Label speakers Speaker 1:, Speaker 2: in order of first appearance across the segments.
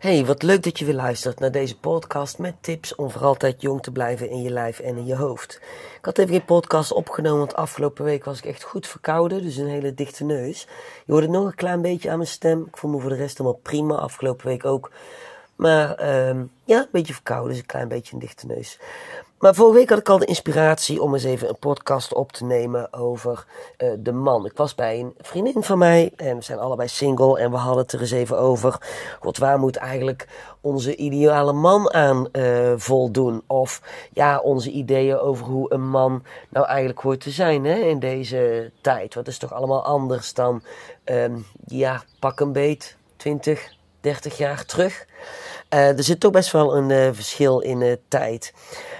Speaker 1: Hey, wat leuk dat je weer luistert naar deze podcast met tips om voor altijd jong te blijven in je lijf en in je hoofd. Ik had even geen podcast opgenomen, want afgelopen week was ik echt goed verkouden, dus een hele dichte neus. Je hoorde nog een klein beetje aan mijn stem. Ik voel me voor de rest helemaal prima, afgelopen week ook. Maar uh, ja, een beetje verkouden, dus een klein beetje een dichte neus. Maar vorige week had ik al de inspiratie om eens even een podcast op te nemen over uh, de man. Ik was bij een vriendin van mij en we zijn allebei single en we hadden het er eens even over. God, waar moet eigenlijk onze ideale man aan uh, voldoen? Of ja, onze ideeën over hoe een man nou eigenlijk hoort te zijn hè, in deze tijd. Wat is toch allemaal anders dan, um, ja, pak een beet, 20, 30 jaar terug. Uh, er zit toch best wel een uh, verschil in uh, tijd.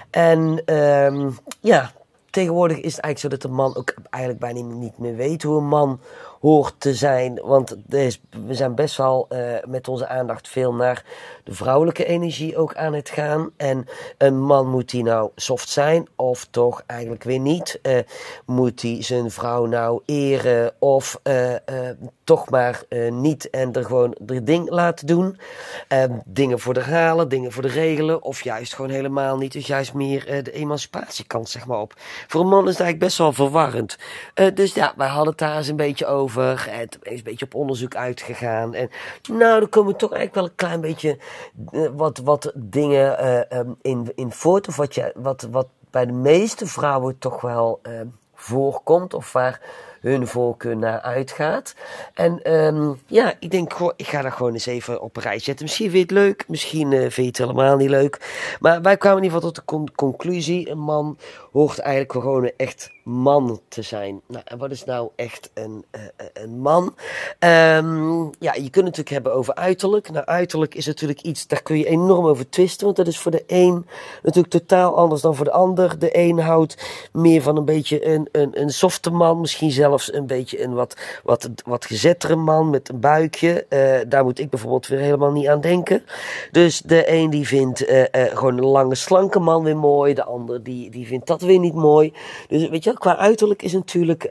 Speaker 1: En um, ja, tegenwoordig is het eigenlijk zo dat de man ook eigenlijk bijna niet meer weet hoe een man hoort te zijn. Want we zijn best wel uh, met onze aandacht veel naar de vrouwelijke energie ook aan het gaan. En een man moet die nou soft zijn of toch eigenlijk weer niet? Uh, moet hij zijn vrouw nou eren of uh, toch maar niet en er gewoon de ding laten doen? dingen voor de halen, dingen voor de regelen of juist gewoon helemaal niet. Dus juist meer de emancipatiekant zeg maar op. Voor een man is het eigenlijk best wel verwarrend. dus ja, wij hadden het daar eens een beetje over En is een beetje op onderzoek uitgegaan. En nou, er komen toch eigenlijk wel een klein beetje uh, wat, wat dingen uh, um, in, in voort. Of wat, je, wat, wat bij de meeste vrouwen toch wel uh, voorkomt. Of waar hun voorkeur naar uitgaat. En um, ja, ik denk, goh, ik ga dat gewoon eens even op een rij zetten. Misschien vind je het leuk, misschien uh, vind je het helemaal niet leuk. Maar wij kwamen in ieder geval tot de con conclusie: een man hoort eigenlijk gewoon echt man te zijn. Nou, en wat is nou echt een, uh, een man? Um, ja, je kunt het natuurlijk hebben over uiterlijk. Nou, uiterlijk is natuurlijk iets, daar kun je enorm over twisten. Want dat is voor de een natuurlijk totaal anders dan voor de ander. De een houdt meer van een beetje een, een, een softe man, misschien zelfs een beetje een wat, wat, wat gezettere man met een buikje. Uh, daar moet ik bijvoorbeeld weer helemaal niet aan denken. Dus de een die vindt uh, gewoon een lange, slanke man weer mooi. De ander die, die vindt dat weer niet mooi. Dus weet je qua uiterlijk is natuurlijk,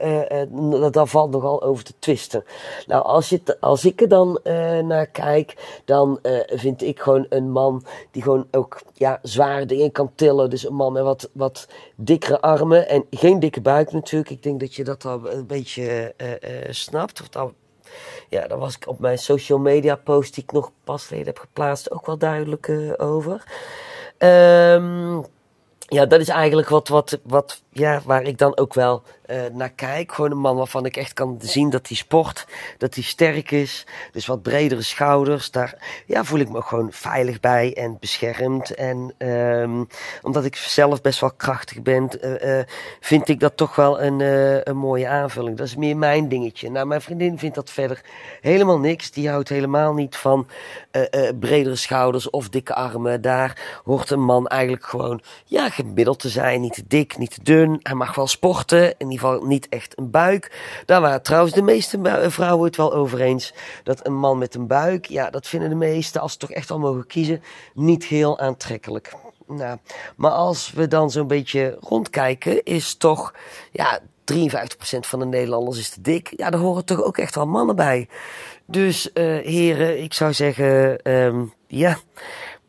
Speaker 1: daar valt nogal over te twisten. Nou, als, je, als ik er dan naar kijk, dan vind ik gewoon een man die gewoon ook ja, zware dingen kan tillen. Dus een man met wat, wat dikkere armen en geen dikke buik natuurlijk. Ik denk dat je dat al beetje snapt. Of dat, ja, daar was ik op mijn social media post die ik nog pas geleden heb geplaatst ook wel duidelijk over. Um, ja, dat is eigenlijk wat, wat, wat, ja, waar ik dan ook wel uh, naar kijk. Gewoon een man waarvan ik echt kan zien dat hij sport, dat hij sterk is. Dus wat bredere schouders. Daar ja, voel ik me gewoon veilig bij en beschermd. En um, omdat ik zelf best wel krachtig ben, uh, uh, vind ik dat toch wel een, een mooie aanvulling. Dat is meer mijn dingetje. Nou, mijn vriendin vindt dat verder helemaal niks. Die houdt helemaal niet van bredere schouders of dikke armen. Daar hoort een man eigenlijk gewoon, ja, gemiddeld te zijn. Niet te dik, niet te dun. Hij mag wel sporten. In ieder geval niet echt een buik. Daar waren trouwens de meeste vrouwen het wel over eens. Dat een man met een buik, ja, dat vinden de meesten, als ze toch echt al mogen kiezen, niet heel aantrekkelijk. Nou, maar als we dan zo'n beetje rondkijken, is toch, ja, 53% van de Nederlanders is te dik. Ja, daar horen toch ook echt wel mannen bij. Dus uh, heren, ik zou zeggen, um, ja,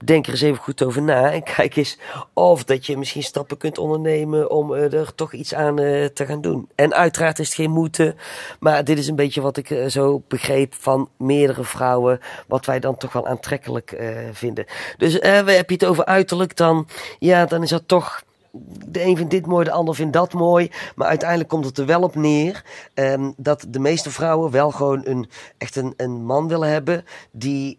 Speaker 1: denk er eens even goed over na en kijk eens of dat je misschien stappen kunt ondernemen om uh, er toch iets aan uh, te gaan doen. En uiteraard is het geen moeten, maar dit is een beetje wat ik uh, zo begreep van meerdere vrouwen, wat wij dan toch wel aantrekkelijk vinden. Dus we heb je het over uiterlijk, dan, ja, dan is dat toch de een vindt dit mooi, de ander vindt dat mooi. Maar uiteindelijk komt het er wel op neer um, dat de meeste vrouwen wel gewoon een, echt een, een man willen hebben die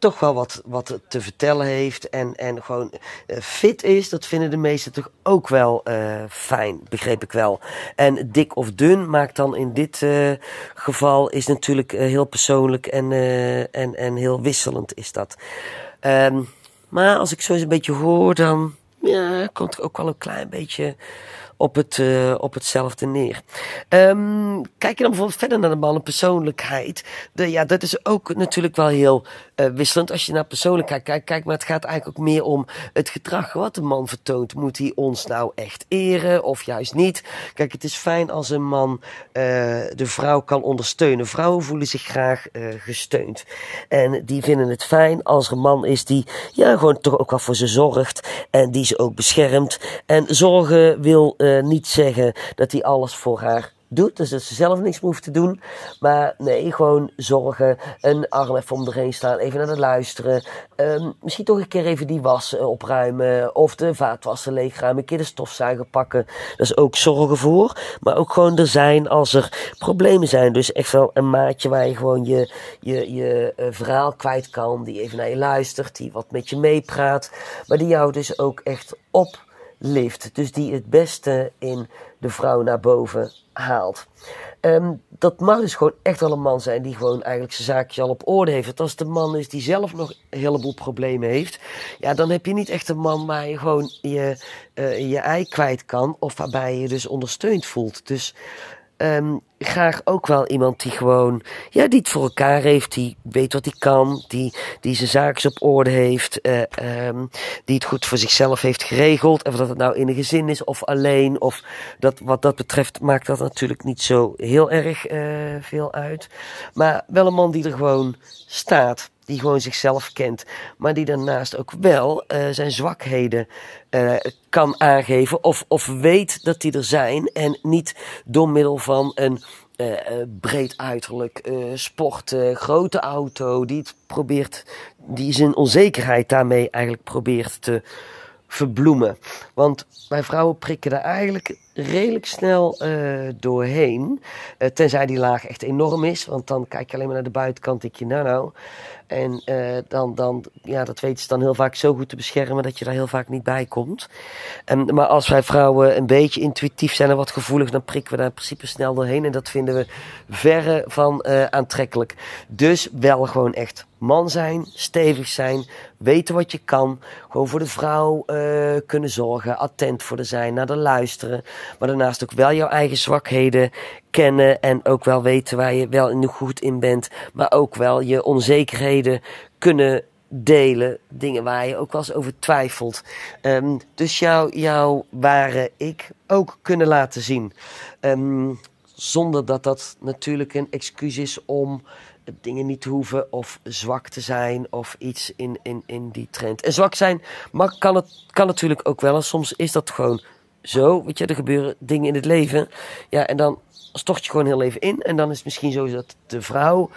Speaker 1: toch wel wat, wat te vertellen heeft en, en gewoon uh, fit is, dat vinden de meesten toch ook wel uh, fijn, begreep ik wel. En dik of dun maakt dan in dit uh, geval is natuurlijk heel persoonlijk en, en, en heel wisselend is dat. Um, maar als ik zo eens een beetje hoor, dan ja, komt er ook wel een klein beetje op, het, uh, op hetzelfde neer. Um, kijk je dan bijvoorbeeld verder naar de man en persoonlijkheid. De, ja, dat is ook natuurlijk wel heel uh, wisselend. Als je naar persoonlijkheid kijkt, kijk, maar het gaat eigenlijk ook meer om het gedrag wat de man vertoont. Moet hij ons nou echt eren of juist niet? Kijk, het is fijn als een man uh, de vrouw kan ondersteunen. Vrouwen voelen zich graag gesteund. En die vinden het fijn als er een man is die ja, gewoon toch ook wel voor ze zorgt. En die ze ook beschermt. En zorgen wil niet zeggen dat hij alles voor haar doet. Dus dat ze zelf niks hoeft te doen. Maar nee, gewoon zorgen. Een arm even om erheen staan. Even naar het luisteren. Um, misschien toch een keer even die was opruimen. Of de vaatwassen leegruimen. Een keer de stofzuiger pakken. Dat is ook zorgen voor. Maar ook gewoon er zijn als er problemen zijn. Dus echt wel een maatje waar je gewoon je, je, je uh, verhaal kwijt kan. Die even naar je luistert. Die wat met je meepraat. Maar die jou dus ook echt op lift. Dus die het beste in de vrouw naar boven haalt. Um, dat mag dus gewoon echt wel een man zijn die gewoon eigenlijk zijn zaakje al op orde heeft. Want als de man is die zelf nog een heleboel problemen heeft, ja, dan heb je niet echt een man waar je gewoon je, uh, je ei kwijt kan. Of waarbij je dus ondersteund voelt. Dus um, graag ook wel iemand die gewoon, ja, die het voor elkaar heeft, die weet wat hij kan, die, die zijn zaakjes op orde heeft, uh, die het goed voor zichzelf heeft geregeld. Of dat het nou in een gezin is of alleen, of dat, wat dat betreft maakt dat natuurlijk niet zo heel erg uh, veel uit. Maar wel een man die er gewoon staat die gewoon zichzelf kent, maar die daarnaast ook wel uh, zijn zwakheden uh, kan aangeven of, of weet dat die er zijn en niet door middel van een uh, breed uiterlijk, sport, grote auto, die het probeert, die zijn onzekerheid daarmee eigenlijk probeert te verbloemen. Want wij vrouwen prikken daar eigenlijk redelijk snel uh, doorheen. Uh, tenzij die laag echt enorm is. Want dan kijk je alleen maar naar de buitenkant. Denk je, nou nou. En uh, dan, dan, ja, dat weten ze dan heel vaak zo goed te beschermen dat je daar heel vaak niet bij komt. En, maar als wij vrouwen een beetje intuïtief zijn en wat gevoelig, dan prikken we daar in principe snel doorheen. En dat vinden we verre van aantrekkelijk. Dus wel gewoon echt man zijn, stevig zijn, weten wat je kan. Gewoon voor de vrouw kunnen zorgen, attent voor de zijn, naar de luisteren. Maar daarnaast ook wel jouw eigen zwakheden kennen en ook wel weten waar je wel in goed in bent. Maar ook wel je onzekerheden kunnen delen. Dingen waar je ook wel eens over twijfelt. Um, dus jouw, jouw ware ik ook kunnen laten zien. Um, zonder dat dat natuurlijk een excuus is om dingen niet te hoeven of zwak te zijn of iets in, in, in die trend. En zwak zijn maar kan, het, kan natuurlijk ook wel. En soms is dat gewoon zo, weet je, er gebeuren dingen in het leven. Ja, en dan stort je gewoon heel even in. En dan is het misschien zo dat de vrouw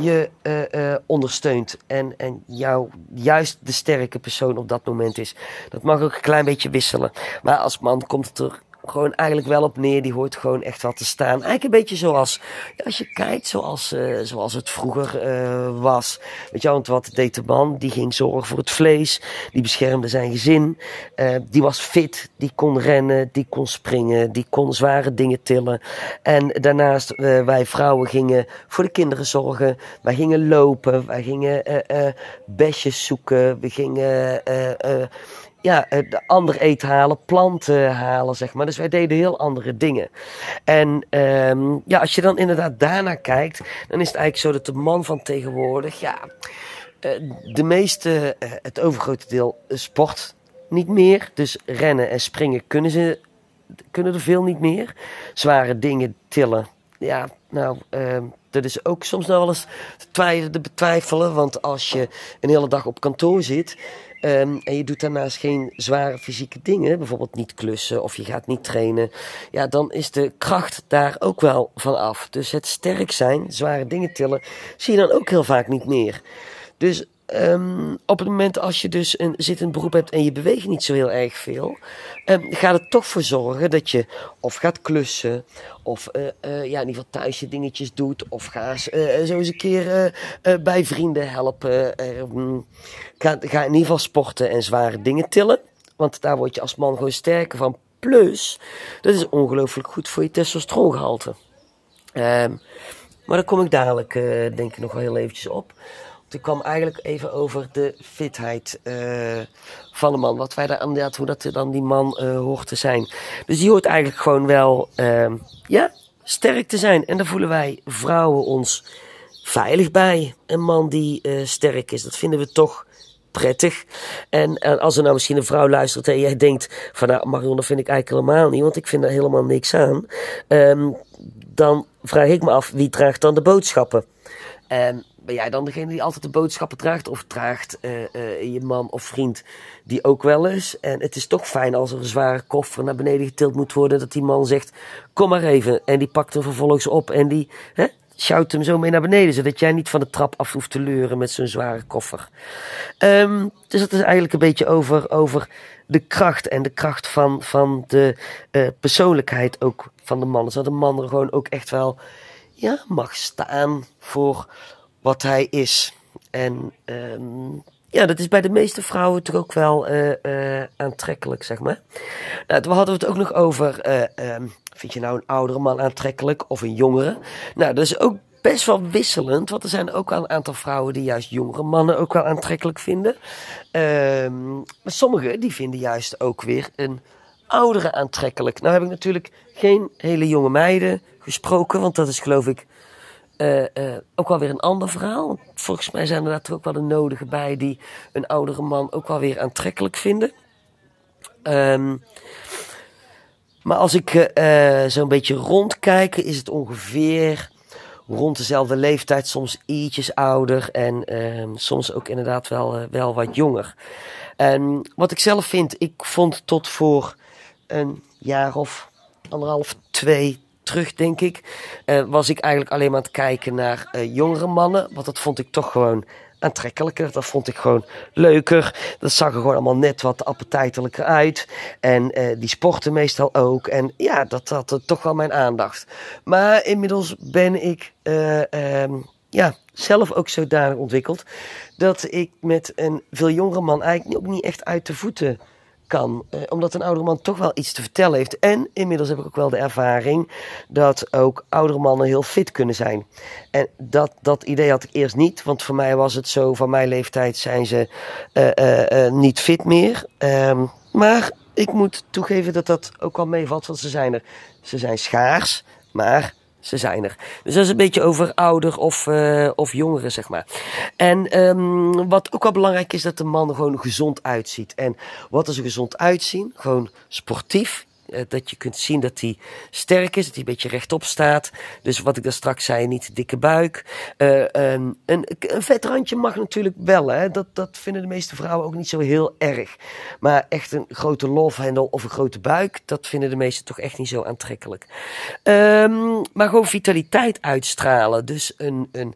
Speaker 1: je uh, uh, ondersteunt. En, en jou juist de sterke persoon op dat moment is. Dat mag ook een klein beetje wisselen. Maar als man komt het er gewoon eigenlijk wel op neer. Die hoort gewoon echt wat te staan. Eigenlijk een beetje zoals, als je kijkt, zoals, uh, zoals het vroeger uh, was. Weet je, want wat deed de man? Die ging zorgen voor het vlees. Die beschermde zijn gezin. Uh, die was fit. Die kon rennen. Die kon springen. Die kon zware dingen tillen. En daarnaast, wij vrouwen gingen voor de kinderen zorgen. Wij gingen lopen. Wij gingen besjes zoeken. We gingen ja, de ander eten halen, planten halen, zeg maar. Dus wij deden heel andere dingen. En um, ja, als je dan inderdaad daarna kijkt, dan is het eigenlijk zo dat de man van tegenwoordig, ja, uh, de meeste, uh, het overgrote deel sport niet meer. Dus rennen en springen kunnen ze kunnen er veel niet meer. Zware dingen tillen. Ja, nou, uh, dat is ook soms nog wel eens te betwijfelen. Want als je een hele dag op kantoor zit Um, en je doet daarnaast geen zware fysieke dingen, bijvoorbeeld niet klussen of je gaat niet trainen, ja, dan is de kracht daar ook wel van af. Dus het sterk zijn, zware dingen tillen, zie je dan ook heel vaak niet meer. Dus um, op het moment als je dus een zittend beroep hebt en je beweegt niet zo heel erg veel, um, gaat het toch voor zorgen dat je of gaat klussen, of uh, uh, ja, in ieder geval thuis je dingetjes doet, of ga uh, zo eens een keer bij vrienden helpen. ga, ga in ieder geval sporten en zware dingen tillen, want daar word je als man gewoon sterker van. Plus, dat is ongelooflijk goed voor je testosterongehalte. Maar daar kom ik dadelijk, denk ik, nog wel heel eventjes op Het kwam eigenlijk even over de fitheid uh, van een man. Wat wij daar inderdaad, hoe dat dan die man uh, hoort te zijn. Dus die hoort eigenlijk gewoon wel, uh, ja, sterk te zijn. En daar voelen wij vrouwen ons veilig bij. Een man die uh, sterk is, dat vinden we toch prettig. En, als er nou misschien een vrouw luistert en jij denkt van nou Marion, dat vind ik eigenlijk helemaal niet, want ik vind er helemaal niks aan. Um, dan vraag ik me af, wie draagt dan de boodschappen? En ben jij dan degene die altijd de boodschappen draagt? Of draagt uh, uh, je man of vriend die ook wel eens? En het is toch fijn als er een zware koffer naar beneden getild moet worden. Dat die man zegt, kom maar even. En die pakt hem vervolgens op en die hè, sjouwt hem zo mee naar beneden. Zodat jij niet van de trap af hoeft te leuren met zo'n zware koffer. Um, dus dat is eigenlijk een beetje over, over de kracht. En de kracht van, van de uh, persoonlijkheid ook van de man. Zodat de man er gewoon ook echt wel ja, mag staan voor wat hij is. En um, ja, dat is bij de meeste vrouwen toch ook wel uh, uh, aantrekkelijk, zeg maar. Nou, we hadden het ook nog over, uh, um, vind je nou een oudere man aantrekkelijk of een jongere? Nou, dat is ook best wel wisselend, want er zijn ook wel een aantal vrouwen die juist jongere mannen ook wel aantrekkelijk vinden. Um, maar sommigen die vinden juist ook weer een oudere aantrekkelijk. Nou heb ik natuurlijk geen hele jonge meiden gesproken, want dat is geloof ik uh, uh, ook wel weer een ander verhaal. Volgens mij zijn er daar ook wel de nodige bij die een oudere man ook wel weer aantrekkelijk vinden. Um, maar als ik uh, zo'n beetje rondkijk, is het ongeveer rond dezelfde leeftijd, soms ietsjes ouder en um, soms ook inderdaad wel, wel wat jonger. En wat ik zelf vind, ik vond tot voor een jaar of anderhalf, twee, terug, denk ik, uh, was ik eigenlijk alleen maar aan het kijken naar uh, jongere mannen. Want dat vond ik toch gewoon aantrekkelijker. Dat vond ik gewoon leuker. Dat zag er gewoon allemaal net wat appetijtelijker uit. En uh, die sporten meestal ook. En ja, dat had toch wel mijn aandacht. Maar inmiddels ben ik um, ja, zelf ook zodanig ontwikkeld. Dat ik met een veel jongere man eigenlijk ook niet echt uit de voeten kan. Eh, omdat een oudere man toch wel iets te vertellen heeft. En inmiddels heb ik ook wel de ervaring dat ook oudere mannen heel fit kunnen zijn. En dat, dat idee had ik eerst niet. Want voor mij was het zo, van mijn leeftijd zijn ze uh, uh, niet fit meer. Um, maar ik moet toegeven dat dat ook wel meevalt. Want ze zijn er. Ze zijn schaars. Maar ze zijn er. Dus dat is een beetje over ouder of, uh, of jongeren, zeg maar. En um, wat ook wel belangrijk is, dat de man gewoon gezond uitziet. En wat is er gezond uitzien? Gewoon sportief. Uh, dat je kunt zien dat hij sterk is, dat hij een beetje rechtop staat. Dus wat ik daar straks zei, niet dikke buik. Uh, um, een, een vet randje mag natuurlijk wel. Hè? Dat, dat vinden de meeste vrouwen ook niet zo heel erg. Maar echt een grote lofhendel of een grote buik, dat vinden de meesten toch echt niet zo aantrekkelijk. Um, maar gewoon vitaliteit uitstralen. Dus een, een,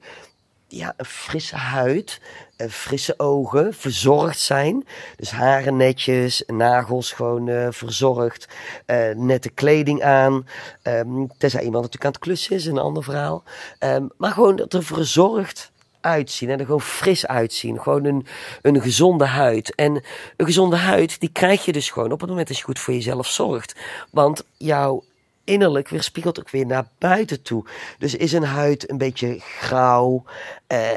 Speaker 1: ja, een frisse huid, frisse ogen, verzorgd zijn. Dus haren netjes, nagels gewoon uh, verzorgd, uh, nette kleding aan. Um, tenzij iemand natuurlijk aan het klussen is, een ander verhaal. Um, maar gewoon dat er verzorgd uitzien en er gewoon fris uitzien. Gewoon een, een gezonde huid. En een gezonde huid, die krijg je dus gewoon op het moment dat je goed voor jezelf zorgt. Want jouw innerlijk weerspiegelt ook weer naar buiten toe. Dus is een huid een beetje grauw, uh, uh,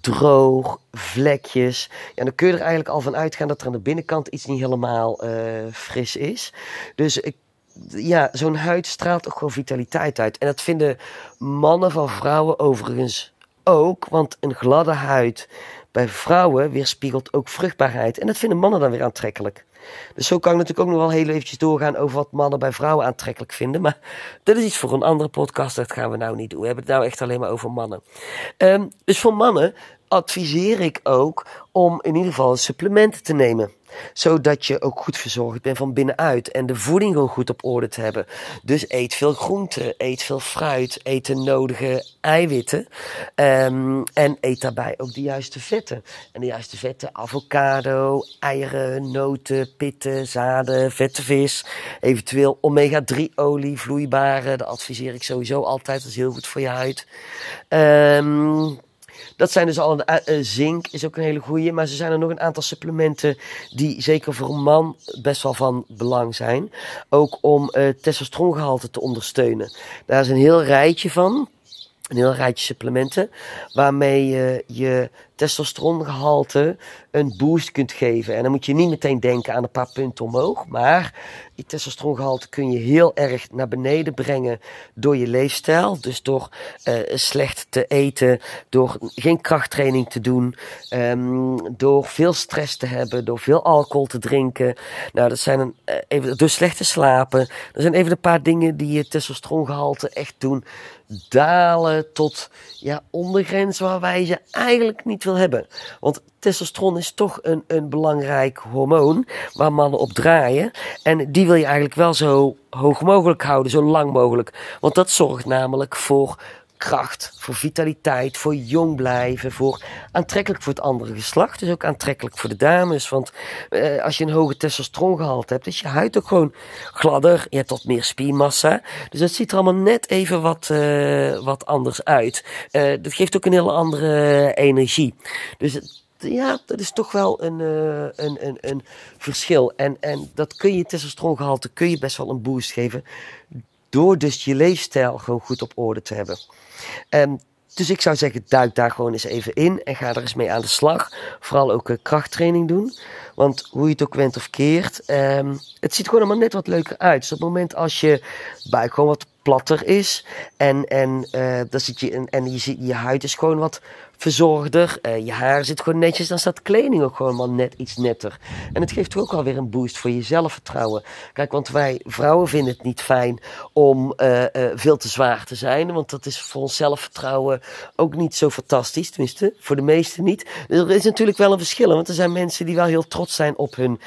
Speaker 1: droog, vlekjes. Ja, dan kun je er eigenlijk al van uitgaan dat er aan de binnenkant iets niet helemaal uh, fris is. Dus ik ja, zo'n huid straalt ook gewoon vitaliteit uit. En dat vinden mannen van vrouwen overigens ook. Want een gladde huid bij vrouwen weerspiegelt ook vruchtbaarheid. En dat vinden mannen dan weer aantrekkelijk. Dus zo kan ik natuurlijk ook nog wel heel eventjes doorgaan over wat mannen bij vrouwen aantrekkelijk vinden. Maar dat is iets voor een andere podcast, dat gaan we nou niet doen. We hebben het nou echt alleen maar over mannen. Um, dus voor mannen adviseer ik ook om in ieder geval supplementen te nemen zodat je ook goed verzorgd bent van binnenuit. En de voeding gewoon goed op orde te hebben. Dus eet veel groenten, eet veel fruit, eet de nodige eiwitten. Um, en eet daarbij ook de juiste vetten. En de juiste vetten, avocado, eieren, noten, pitten, zaden, vette vis. Eventueel omega-3 olie, vloeibare. Dat adviseer ik sowieso altijd. Dat is heel goed voor je huid. Um, dat zijn dus al, uh, zink is ook een hele goede. Maar er zijn er nog een aantal supplementen die zeker voor een man best wel van belang zijn. Ook om uh, testosterongehalte te ondersteunen. Daar is een heel rijtje van. Een heel rijtje supplementen. Waarmee je testosterongehalte een boost kunt geven. En dan moet je niet meteen denken aan een paar punten omhoog. Maar die testosterongehalte kun je heel erg naar beneden brengen door je leefstijl. Dus door uh, slecht te eten, door geen krachttraining te doen, um, door veel stress te hebben, door veel alcohol te drinken. Nou, dat zijn een, uh, even, door slecht te slapen. Dat zijn even een paar dingen die je testosterongehalte echt doen dalen tot ja, ondergrens waar wij ze eigenlijk niet wil hebben. Want testosteron is toch een, een belangrijk hormoon waar mannen op draaien. En die wil je eigenlijk wel zo hoog mogelijk houden, zo lang mogelijk. Want dat zorgt namelijk voor kracht, voor vitaliteit, voor jong blijven, voor aantrekkelijk voor het andere geslacht. Dus ook aantrekkelijk voor de dames. Want eh, als je een hoge testosterongehalte hebt, is je huid ook gewoon gladder. Je hebt wat meer spiermassa. Dus dat ziet er allemaal net even wat, uh, wat anders uit. Uh, dat geeft ook een hele andere energie. Dus ja, dat is toch wel een, uh, een, een, een verschil. En, en dat kun je testosterongehalte kun je best wel een boost geven. Door dus je leefstijl gewoon goed op orde te hebben. Um, dus ik zou zeggen, duik daar gewoon eens even in en ga er eens mee aan de slag. Vooral ook uh, krachttraining doen. Want hoe je het ook went of keert, um, het ziet gewoon allemaal net wat leuker uit. Dus op het moment als je buik gewoon wat platter is en, en, uh, dan zit je, en, en je, je huid is gewoon wat verzorgder. Uh, je haar zit gewoon netjes, dan staat kleding ook gewoon wel net iets netter. En het geeft ook alweer een boost voor je zelfvertrouwen. Kijk, want wij vrouwen vinden het niet fijn om uh, uh, veel te zwaar te zijn. Want dat is voor ons zelfvertrouwen ook niet zo fantastisch. Tenminste, voor de meesten niet. Er is natuurlijk wel een verschil. Want er zijn mensen die wel heel trots zijn op hun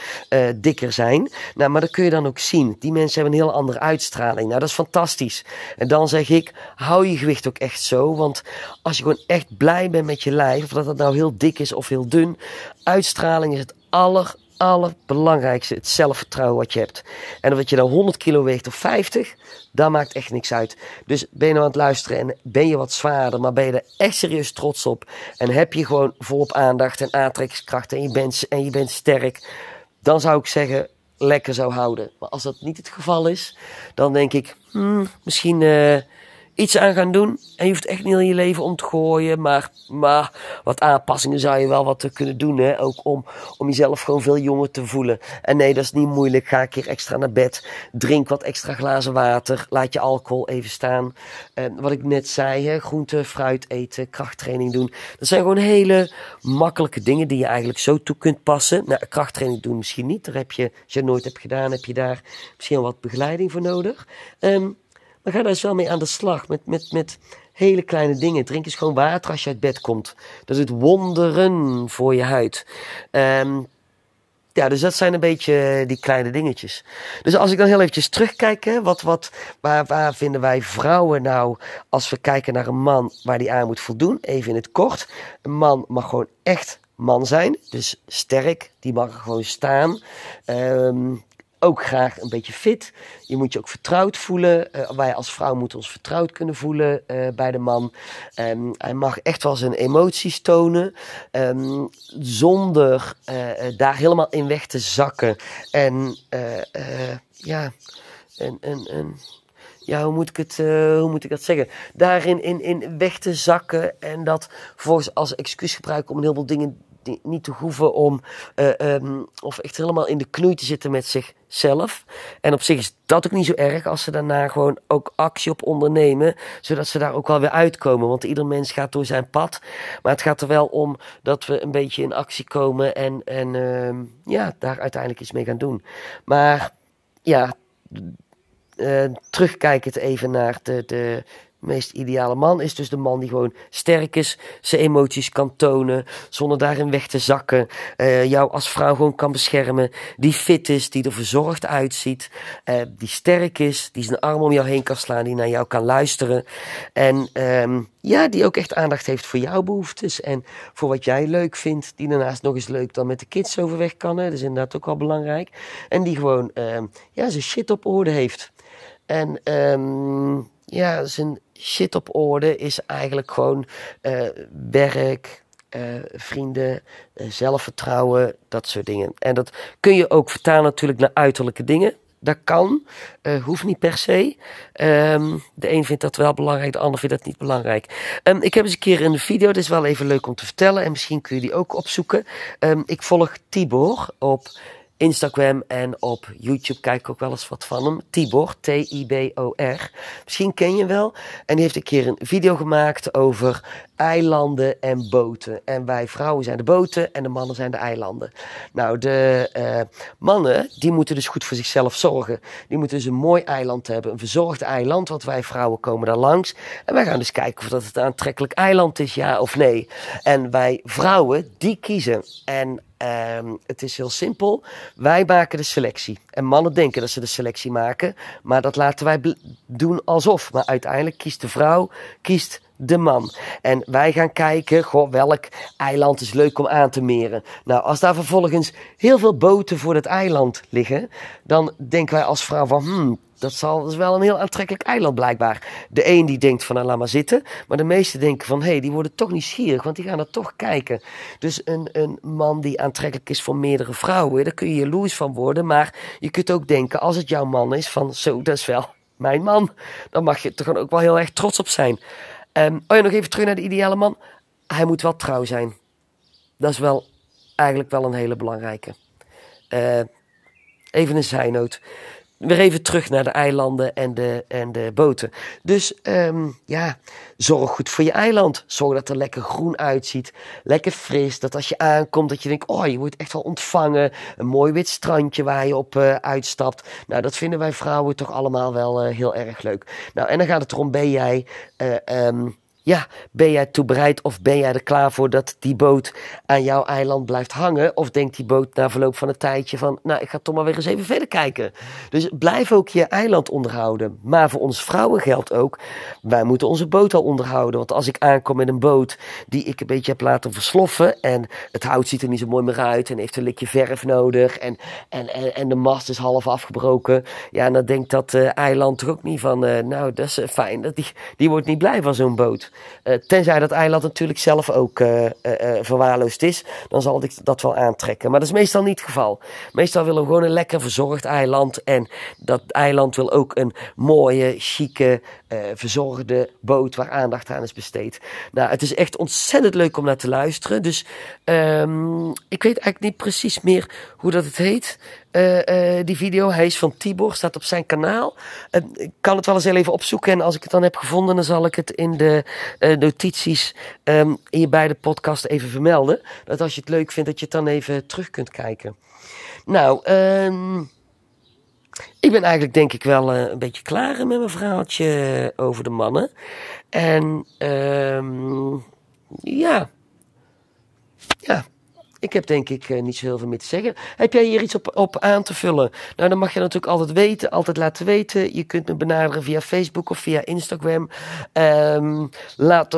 Speaker 1: dikker zijn. Nou, maar dat kun je dan ook zien. Die mensen hebben een heel andere uitstraling. Nou, dat is fantastisch. En dan zeg ik, hou je gewicht ook echt zo. Want als je gewoon echt blij bent met je lijf, of dat het nou heel dik is of heel dun, uitstraling is het aller, allerbelangrijkste. Het zelfvertrouwen wat je hebt. En of je dan 100 kilo weegt of 50, dat maakt echt niks uit. Dus ben je nou aan het luisteren en ben je wat zwaarder, maar ben je er echt serieus trots op. En heb je gewoon volop aandacht en aantrekkingskracht en je bent, en je bent sterk. Dan zou ik zeggen, lekker zou houden. Maar als dat niet het geval is, dan denk ik, hmm, misschien... Uh, iets aan gaan doen. En je hoeft echt niet in je leven om te gooien. Maar, maar wat aanpassingen zou je wel wat kunnen doen. Hè? Ook om, om jezelf gewoon veel jonger te voelen. En nee, dat is niet moeilijk. Ga een keer extra naar bed. Drink wat extra glazen water. Laat je alcohol even staan. En wat ik net zei, hè? groente, fruit eten, krachttraining doen. Dat zijn gewoon hele makkelijke dingen die je eigenlijk zo toe kunt passen. Nou, krachttraining doen misschien niet. Daar heb je, als je het nooit hebt gedaan, heb je daar misschien wat begeleiding voor nodig. Um, maar ga daar eens wel mee aan de slag. Met, met, met hele kleine dingen. Drink eens gewoon water als je uit bed komt. Dat doet wonderen voor je huid. Um, ja, dus dat zijn een beetje die kleine dingetjes. Dus als ik dan heel eventjes terugkijk, hè, wat, wat, waar, waar vinden wij vrouwen nou als we kijken naar een man waar die aan moet voldoen? Even in het kort. Een man mag gewoon echt man zijn. Dus sterk, die mag gewoon staan. Um, ook graag een beetje fit. Je moet je ook vertrouwd voelen. Uh, wij als vrouw moeten ons vertrouwd kunnen voelen uh, bij de man. Um, hij mag echt wel zijn emoties tonen. Um, zonder uh, daar helemaal in weg te zakken. En ja, en, en, en ja, hoe moet ik het, hoe moet ik dat zeggen? Daarin in, in weg te zakken en dat vervolgens als excuus gebruiken om een heleboel dingen niet te hoeven om uh, um, of echt helemaal in de knoei te zitten met zichzelf. En op zich is dat ook niet zo erg als ze daarna gewoon ook actie op ondernemen, zodat ze daar ook wel weer uitkomen. Want ieder mens gaat door zijn pad. Maar het gaat er wel om dat we een beetje in actie komen en, en uh, ja, daar uiteindelijk iets mee gaan doen. Maar ja, uh, terugkijkend even naar de, de meest ideale man is. Dus de man die gewoon sterk is, zijn emoties kan tonen, zonder daarin weg te zakken, uh, jou als vrouw gewoon kan beschermen, die fit is, die er verzorgd uitziet, uh, die sterk is, die zijn arm om jou heen kan slaan, die naar jou kan luisteren. En um, ja, die ook echt aandacht heeft voor jouw behoeftes en voor wat jij leuk vindt, die daarnaast nog eens leuk dan met de kids overweg kan, hè. dat is inderdaad ook wel belangrijk, en die gewoon um, ja, zijn shit op orde heeft. En um, ja, zijn shit op orde is eigenlijk gewoon uh, werk, uh, vrienden, uh, zelfvertrouwen, dat soort dingen. En dat kun je ook vertalen natuurlijk naar uiterlijke dingen. Dat kan, hoeft niet per se. Um, de een vindt dat wel belangrijk, de ander vindt dat niet belangrijk. Um, ik heb eens een keer een video, dat is wel even leuk om te vertellen. En misschien kun je die ook opzoeken. Um, ik volg Tibor op Instagram en op YouTube kijk ik ook wel eens wat van hem. Tibor, T-I-B-O-R. Misschien ken je wel. En die heeft een keer een video gemaakt over eilanden en boten. En wij vrouwen zijn de boten en de mannen zijn de eilanden. Nou, de uh, mannen, die moeten dus goed voor zichzelf zorgen. Die moeten dus een mooi eiland hebben, een verzorgd eiland, want wij vrouwen komen daar langs. En wij gaan dus kijken of dat het een aantrekkelijk eiland is, ja of nee. En wij vrouwen, die kiezen. En Um, het is heel simpel. Wij maken de selectie. En mannen denken dat ze de selectie maken. Maar dat laten wij doen alsof. Maar uiteindelijk kiest de vrouw, kiest de man. En wij gaan kijken, goh, welk eiland is leuk om aan te meren. Nou, als daar vervolgens heel veel boten voor het eiland liggen, dan denken wij als vrouw van, hmm, dat, zal, is wel een heel aantrekkelijk eiland blijkbaar. De een die denkt van, nou, laat maar zitten. Maar de meesten denken van, hé, hey, die worden toch nieuwsgierig, want die gaan er toch kijken. Dus een, een man die aantrekkelijk is voor meerdere vrouwen, daar kun je jaloers van worden. Maar je kunt ook denken, als het jouw man is, van, zo, dat is wel mijn man. Dan mag je er ook wel heel erg trots op zijn. Um, oh ja, nog even terug naar de ideale man. Hij moet wel trouw zijn. Dat is wel eigenlijk wel een hele belangrijke. Uh, even een zijnoot. Weer even terug naar de eilanden en de, en de boten. Dus um, ja, zorg goed voor je eiland. Zorg dat het er lekker groen uitziet. Lekker fris. Dat als je aankomt, dat je denkt: oh, je wordt echt wel ontvangen. Een mooi wit strandje waar je op uh, uitstapt. Nou, dat vinden wij vrouwen toch allemaal wel uh, heel erg leuk. Nou, en dan gaat het erom: ben jij. Uh, um, ja, ben jij toe bereid of ben jij er klaar voor dat die boot aan jouw eiland blijft hangen? Of denkt die boot na verloop van een tijdje van, nou, ik ga toch maar weer eens even verder kijken. Dus blijf ook je eiland onderhouden. Maar voor ons vrouwen geldt ook, wij moeten onze boot al onderhouden. Want als ik aankom met een boot die ik een beetje heb laten versloffen en het hout ziet er niet zo mooi meer uit en heeft een likje verf nodig en, en, en, en de mast is half afgebroken. Ja, dan denkt dat uh, eiland toch ook niet van, uh, nou, dat is uh, fijn. Dat die, die wordt niet blij van zo'n boot. Uh, tenzij dat eiland natuurlijk zelf ook uh, uh, verwaarloosd is, dan zal ik dat wel aantrekken. Maar dat is meestal niet het geval. Meestal willen we gewoon een lekker verzorgd eiland. En dat eiland wil ook een mooie, chique, verzorgde boot waar aandacht aan is besteed. Nou, het is echt ontzettend leuk om naar te luisteren. Dus um, ik weet eigenlijk niet precies meer hoe dat het heet. Uh, uh, die video. Hij is van Tibor, staat op zijn kanaal. Uh, ik kan het wel eens heel even opzoeken. En als ik het dan heb gevonden, dan zal ik het in de notities um, hier bij de podcast even vermelden. Dat als je het leuk vindt, dat je het dan even terug kunt kijken. Nou, um, ik ben eigenlijk denk ik wel een beetje klaar met mijn verhaaltje over de mannen. En um, ja. Ja, ik heb denk ik uh, niet zo heel veel meer te zeggen. Heb jij hier iets op, op aan te vullen? Nou, dan mag je natuurlijk altijd weten, altijd laten weten. Je kunt me benaderen via Facebook of via Instagram. Um,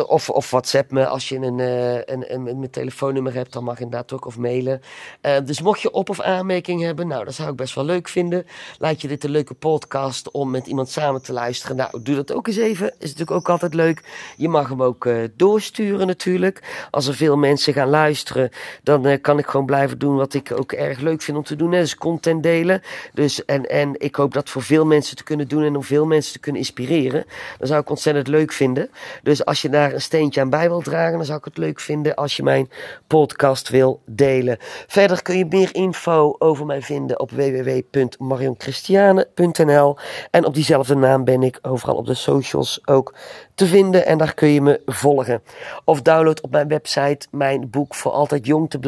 Speaker 1: of, of WhatsApp me als je een, uh, een, een, telefoonnummer hebt, dan mag je inderdaad ook of mailen. Uh, dus mocht je op- of aanmerking hebben, nou, dat zou ik best wel leuk vinden. Laat je dit een leuke podcast om met iemand samen te luisteren. Nou, doe dat ook eens even. Is natuurlijk ook altijd leuk. Je mag hem ook doorsturen natuurlijk. Als er veel mensen gaan luisteren, dan uh, kan ik gewoon blijven doen wat ik ook erg leuk vind om te doen. Hè? Dus content delen. Dus, en, en ik hoop dat voor veel mensen te kunnen doen en om veel mensen te kunnen inspireren. Dat zou ik ontzettend leuk vinden. Dus als je daar een steentje aan bij wilt dragen, dan zou ik het leuk vinden als je mijn podcast wil delen. Verder kun je meer info over mij vinden op www.marionchristiane.nl En op diezelfde naam ben ik overal op de socials ook te vinden en daar kun je me volgen. Of download op mijn website mijn boek voor altijd jong te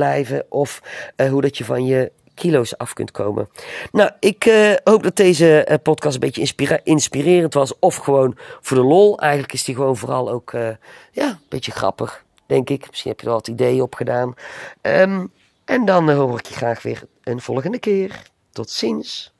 Speaker 1: of uh, hoe dat je van je kilo's af kunt komen. Nou, ik uh, hoop dat deze uh, podcast een beetje inspirerend was of gewoon voor de lol. Eigenlijk is die gewoon vooral ook ja, een beetje grappig, denk ik. Misschien heb je er wat ideeën op gedaan. Um, en dan hoor ik je graag weer een volgende keer. Tot ziens.